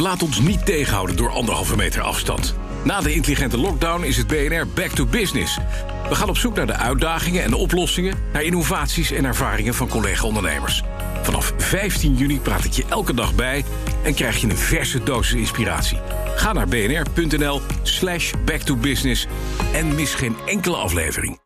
We laten ons niet tegenhouden door anderhalve meter afstand. Na de intelligente lockdown is het BNR back to business. We gaan op zoek naar de uitdagingen en de oplossingen... naar innovaties en ervaringen van collega-ondernemers. Vanaf 15 juni praat ik je elke dag bij... en krijg je een verse dosis inspiratie. Ga naar bnr.nl slash back to business en mis geen enkele aflevering.